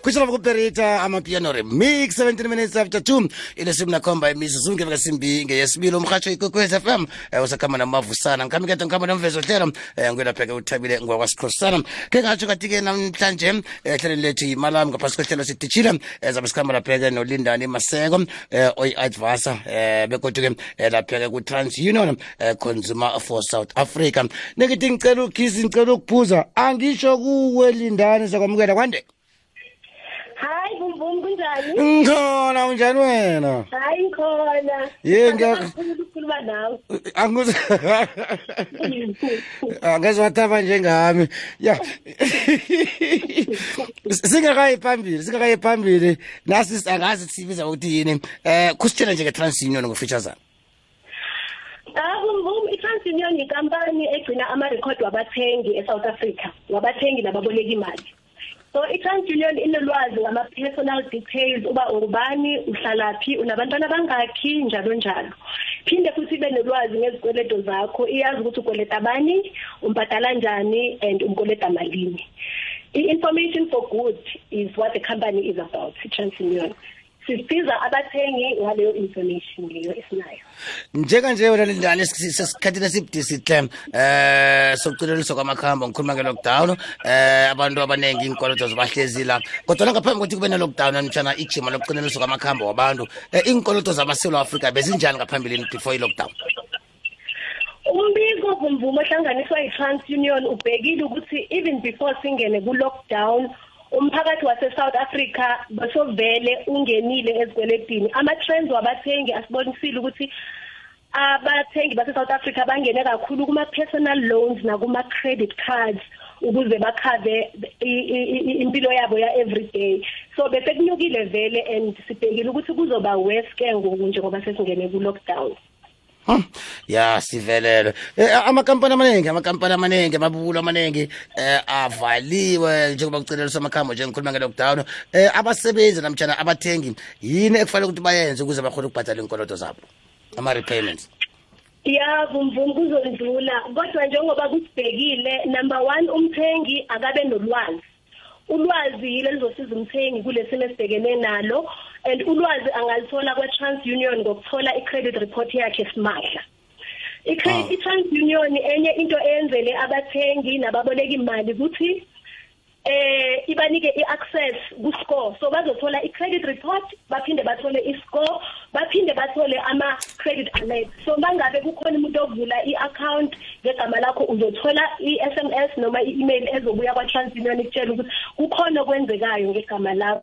kushela kuperita amapiano remix 17 minutes after 2 ilesimu nakhomba imizuzu ngeveka simbi ngeyesibili umrhatsho ikwekwez fm um usakhamba namavusana. Ngikhambikade ngikhamba nomvezo hlelo um ngwelapheke uthabile ngwakwasikhosana ke ngatsho kati-ke namhlanje um ehlelweni lethu yimalami ngaphasi kwehlelo sidishile um zabe sikhamba lapheke nolindani maseko um oyi-advasa um begodwa-ke um lapheke ku-trans union um consumer for south africa. Nekithi ngicela ukhisi ngicela ukuphuza angisho kuwe lindani sakwamukela kwande Hayi bumbum kunjani? ngikhona unjani wena Hayi ngikhona. Ye, ngiya- Ngiyafuna ukukhuluma nawe. Angiz angezwathaba njengami ya singakayi phambili singakayi phambili nasi angazi sibiza ukuthi yini eh kusitshela nje nge-trans union ngofeaturesana Ah bumbum iTransunion yinkampani egcina ama-record wabathengi eSouth Africa, wabathengi nababoleka imali. So iTransunion inolwazi ngama-personal details uba ungubani, uhlalaphi, unabantwana bangakhi njalo njalo. Phinde futhi ibe nolwazi ngezikweleto zakho, iyazi ukuthi ukweleta bani, umbhadala njani and umkoleta malini. I-information for good is what the company is about, iTransunion. Sisiza abathengi ngaleyo information leyo esinayo. njekanje wena lindani sesikhathini esibudisihle eh sokucineliswa kwamakhambo ngikhuluma nge-lockdown eh abantu abaningi inkoloto zibahlezi la kodwa ngaphambi kokuthi kube ne-lockdown namtshana ijima lokucineliswa kwamakhambo wabantu um iinkoloto zamasewula afrika bezinjani ngaphambilini before i-lockdown Umbiko kumvumo ohlanganiswa yiTransunion ubhekile ukuthi even before singene ku-lockdown umphakathi wase-South Africa basovele ungenile ezikweletini. Ama-trends wabathengi asibonisile ukuthi abathengi base-South Africa bangene kakhulu kuma-personal loans nakuma-credit cards ukuze bakhave i- i- i- impilo yabo ya everyday so bese kunyukile vele and sibhekile ukuthi kuzoba worse ke ngoku njengoba sesingene ku-lockdown. Hmm, ya sivelele eh, amakampani amaningi amakampani amaningi amabulo amaningi eh avaliwe njengoba kucineliswa amakhambo nje ngikhuluma nge-lockdown eh abasebenzi namtshana abathengi yini ekufanele ukuthi bayenze ukuze bakhone ukubhatala iy'nkoloto zabo? Ama-repayments. Ya vumvum kuzondlula kodwa njengoba kusibhekile number one umthengi akabe nolwazi ulwazi yile lizosiza umthengi kulesimo esibhekene nalo and ulwazi angalithola kwa TransUnion ngokuthola i-credit report yakhe simahla. I-credit Ah. i-TransUnion enye into eyenzele abathengi nababoleka imali ukuthi eh ibanike iaccess ku-score. So bazothola i-credit report baphinde bathole i-score baphinde bathole ama-credit alert. So mangabe kukhona umuntu ovula i-account ngegama lakho uzothola i-SMS noma i-email ezobuya kwa-TransUnion ikutshela ukuthi kukhona okwenzekayo ngegama lakho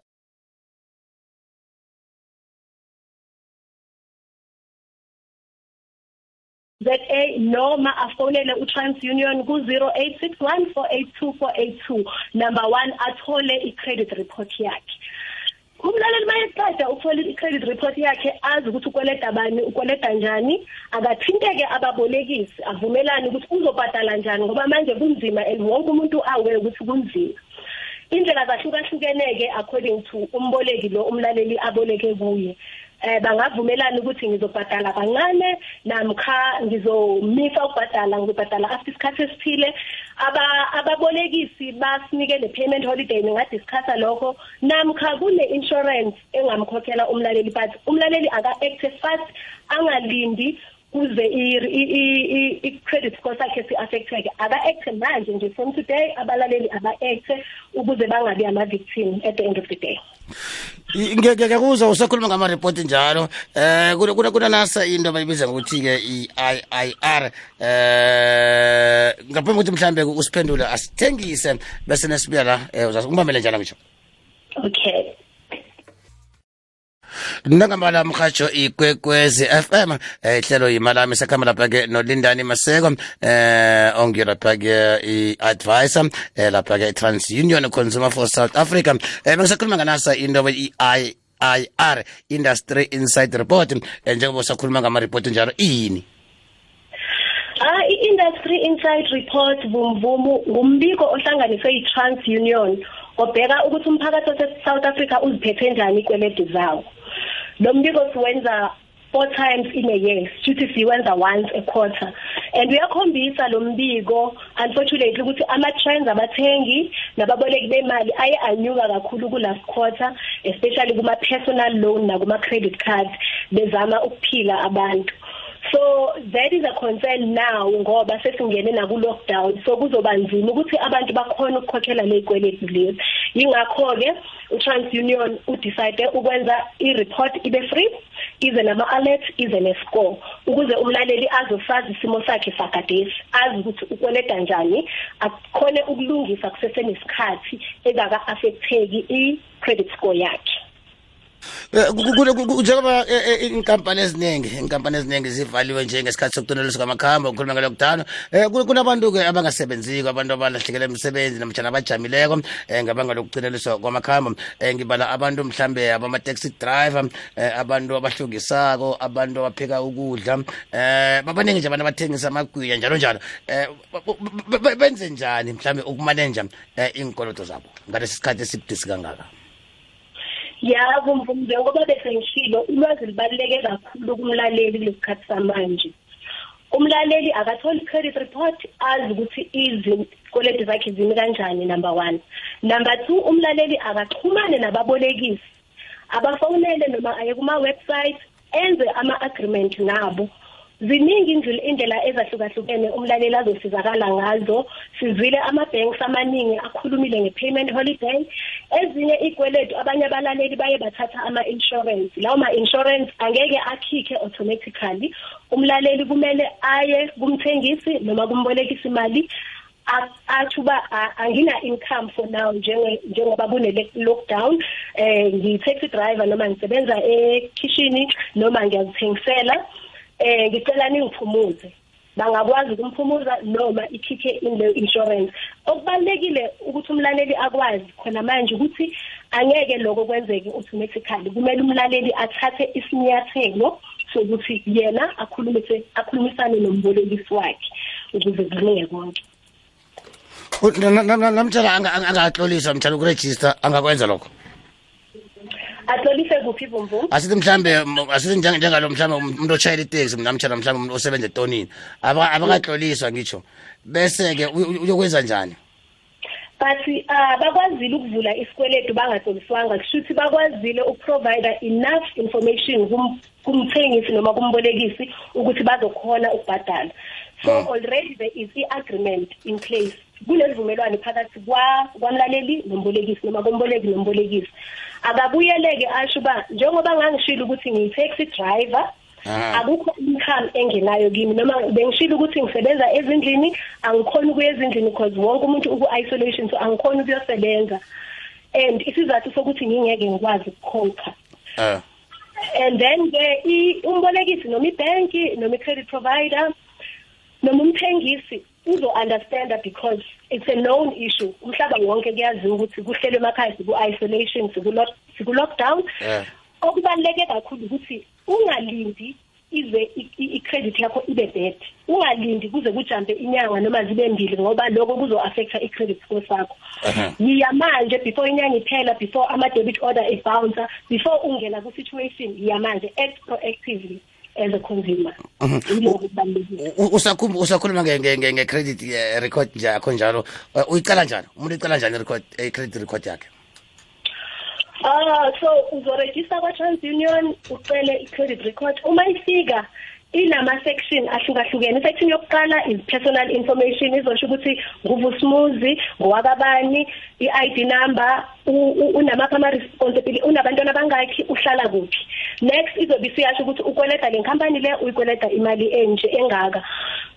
ZA noma afonele uTransUnion ku0861482482 number 1 athole icredit report yakhe. Umlaleli mayeqeda ukuthola icredit report yakhe azi ukuthi ukweleta bani ukweleta njani. Akathinteke ababolekisi avumelane ukuthi uzobhadala njani ngoba manje kunzima and wonke umuntu aware ukuthi kunzima. Indlela zahlukahlukeneke according to umboleki lo umlaleli aboleke kuye. Eh bangavumelana ukuthi ngizobhadala kancane namkha ngizomisa ukubhadala ngizobhadala after isikhathi esithile aba ababolekisi basinike le payment holiday ningadiscussa lokho. Namkha kune insurance engamkhokhela umlaleli but umlaleli aka active fast angalindi kuze i-credit score sakhe si-affecteke. Aka-acte manje nje from today abalaleli aba-acte ukuze bangabi ama-victim at the end of the day. Ngiyakuzwa usakhuluma ngama-report njalo. Eh kuna kuna kuna nasa into abayibiza ngokuthi-ke i-IIR eh ngaphambi kokuthi mhlambe usiphendule asithengise bese nesibuya la eh uzasingibambele njalo ngisho. Okay. Nangambala mhatsho ikwekwezi fm eh, ihlelo yimalami sakhamba lapha-ke nolindani maseko eh ongiyo lapha-ke i-advisor eh, lapha-ke i-transunion consumer for south africa. Eh bengisakhuluma nganasa into i-IIR industry insight report. Eh, njengoba usakhuluma ngama-report njalo ini? Ah i-industry insight report vumvumu ngumbiko ohlanganiswe yi-TransUnion obheka ukuthi umphakathi wase-South Africa uziphethe njani ikweletu zawo. Lo mbiko siwenza four times in a year, futhi siwenza once a quarter. and uyakhombisa lo mbiko unfortunately ukuthi ama-trends abathengi nababoleki bemali aye anyuka kakhulu ku-last quarter especially kuma-personal loan nakuma-credit cards bezama ukuphila abantu so that is a concern now ngoba sesingene naku lockdown so kuzoba nzima ukuthi abantu bakhona ukukhokhela lezikweletu lezi. Ingakho ke uTransunion udecide ukwenza i-report ibe free ize nama alert ize nescore ukuze umlaleli azosazi isimo sakhe sakadesi azi ukuthi ukweleta kanjani akhone ukulungisa kusesenesikhathi engaka affecteki i-credit score yakhe. Njengoba eh, eh, inkampani eziningi inkampani eziningi zivaliwe njengesikhathi sokutoneliswa kwamakhamba ukukhuluma ngalokudano um kunabantu-ke abangasebenziko abantu abalahlekele imisebenzi namjana abajamileko um ngabanga lokucineliswa kwamakhamba um ngibala abantu mhlambe abama-taxi driver abantu abahlungisako abantu abapheka ukudla. Um babaningi nje abantu abathengisa amagwiya njalo njalo. Um benze njani mhlambe ukumaneja um iy'nkoloto zabo ngalesi sikhathi esibudisi kangaka yabo mvumi njengoba bese ngishilo ulwazi libaluleke kakhulu kumlaleli lesikhathi samanje. Umlaleli akatholi credit report azi ukuthi izikweletu zakhe zimi kanjani number one. Number two umlaleli akaxhumane nababolekisi. Abafonele noma aye kuma-website enze ama-agreement nabo. Ziningi indlela indlela ezahlukahlukene umlaleli azosizakala ngazo. Sizile ama-banks amaningi akhulumile nge-payment holiday. Ezinye ikweletu abanye abalaleli baye bathatha ama-insurance. Lawo ma-insurance angeke akhikhe automatically. Umlaleli kumele aye kumthengisi noma kumbolekisa imali a- athi uba a- angina income for now njenge njengoba kune lockdown eh ngiyi-taxi driver noma ngisebenza ekitchen noma ngiyazithengisela. eh ngicela ningiphumuze bangakwazi ukumphumuza noma ikhiphe in le insurance. Okubalekile ukuthi umlaleli akwazi khona manje ukuthi angeke lokho kwenzeke automatically. Kumele umlaleli athathe isinyathelo sokuthi yena akhulumise akhulumisane nombolekisi wakhe ukuze kulunge konke. Namtshana angakatloliswa mtshana ukurejista angakwenza lokho? Atlolise kuphi vumvum asithi mhlambe m- asithi njeng- njengalo mhlambe umuntu otshayela iteksi namtshana mhlambe umuntu osebenza etonini. Aba- abakatloliswa ngitsho bese-ke u- u- uyokwenza njani? But uh bakwazile ukuvula isikweletu bangatloliswanga. Kusho ukuthi bakwazile ukuprovide enough information kum- kumthengisi noma kumbolekisi ukuthi bazokhona ukubhadala. So already there is i-agreement in place. Kunesivumelwano phakathi kwa- kwamlaleli nombolekisi noma komboleki nombolekisi. Akabuyeleke asho uba njengoba ngangishilo ukuthi ngiyi-taxi driver Aha. akukho income engenayo kimi. Noma bengishilo ukuthi ngisebenza ezindlini angikhoni ukuya ezindlini because wonke umuntu uku-isolation so angikhoni ukuyosebenza. And isizathu sokuthi ngingeke ngikwazi ukukhokha. Um and then ke i- umbolekisi noma ibhenki noma i-credit provider noma umthengisi uzo-understanda because it's a known issue. Umhlaba wonke kuyaziwa ukuthi kuhlelwe emakhaya siku-isolation siku-lock- siku-lockdown. Eh. okubaluleke kakhulu ukuthi ungalindi ize i- i- i-credit yakho ibe bad. Ungalindi kuze kujampe inyanga noma zibe mbili ngoba lokho kuzo-affecta i-credit score sakho. Aha. yiya manje before inyanga iphela before ama-debit order ebouncer before ungena ku-situation yiya manje act proactively. As a consumer usakhuluma nge- nge- nge- nge-credit eh, record yakho njalo. Uyicala uyiqala njani? Umuntu uyiqala njani i-record eh, i-credit record yakhe? Ah so uzorejista kwa-transunion ucele i-credit record. Uma ifika inama section ahlukahlukene. Isection yokuqala is personal information izosho ukuthi nguvusmuzi ngowakabani i-ID number u- u- unamaphi ama-responsibility unabantwana abangakhi uhlala kuphi. Next izobe isiyasho ukuthi ukweleta le nkampani le uyikweleta imali enje engaka.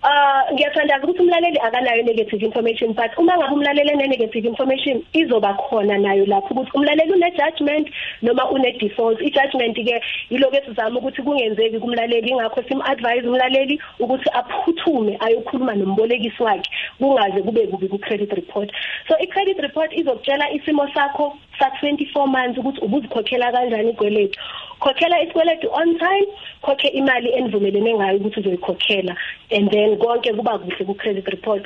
Ah ngiyathandaza ukuthi umlaleli akanayo negative information but uma ngabe umlaleli ene-negative information izoba khona nayo lapho ukuthi umlaleli une-judgment noma une-default. I-judgment-ke yiloko esizama ukuthi kungenzeki kumlaleli ingakho sim-advise umlaleli ukuthi aphuthume ayokhuluma nombolekisi wakhe kungaze kube kubi ku-credit report. So i-credit report izokutshela isimo sakho sa-24 months ukuthi ubuzikhokhela kanjani ikweletu. Khokhela isikweletu on time khokhe imali enivumelene ngayo ukuthi uzoyikhokhela and then konke kuba kuhle ku-credit report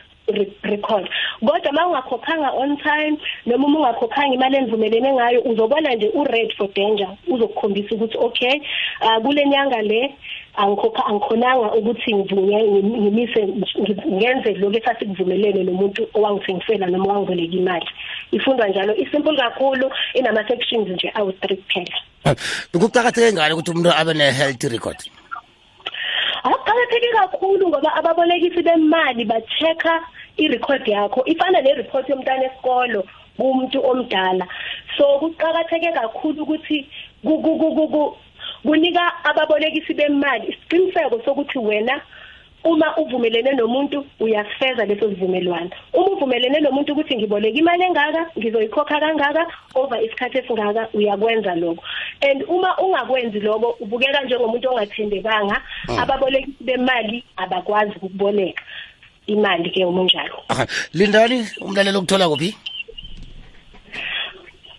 record. Kodwa uma ungakhokhanga on time noma uma ungakhokhanga imali enivumelene ngayo uzobona nje u-red for danger uzokukhombisa ukuthi okay uh, kule nyanga le angikhokha angikhonanga ukuthi ngivunya ngimise ngenze lokho esasikuvumelene nomuntu owangithengisela noma owangiboleka imali. Ifundwa njalo isimple kakhulu inama sections nje awu 3 kuphela. kuqakatheke ngani ukuthi umuntu abe ne-health record? Akuqakatheke kakhulu ngoba ababolekisi bemali ba-check-a i-record yakho. Ifana ne-report yomntwana esikolo kumuntu omdala. So kuqakatheke kakhulu ukuthi kunika ababolekisi bemali isiqiniseko sokuthi wena uma uvumelene nomuntu uyasifeza leso sivumelwano. Uma uvumelene nomuntu ukuthi ngiboleka imali engaka ngizoyikhokha kangaka over isikhathi esingaka uyakwenza lokho. And uma ungakwenzi lokho ubukeka njengomuntu ongathembekanga ababolekisi bemali abakwazi ukuboleka imali ke umunjalo lindani umlalelo ukuthola kuphi?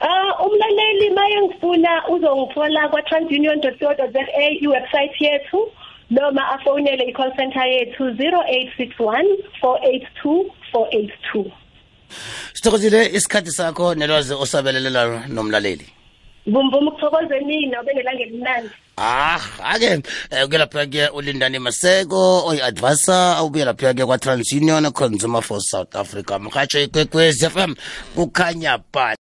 Ah umlaleli maye ngifuna uzongithola kwa transunion.co.za iwebsite yethu. Noma afonele i-call center yethu 0861 482 482 sithokozile isikhathi sakho nelwazi osabelelela nomlaleli. Bumvuma ukuthokoze nina obenelanga elimnandi Ah, ake kuya lapha ke ulindani Maseko oyi-advisor awubuye lapha ke kwa TransUnion Consumer for South Africa. Mhatsho ikwekwezi FM kukhanya ba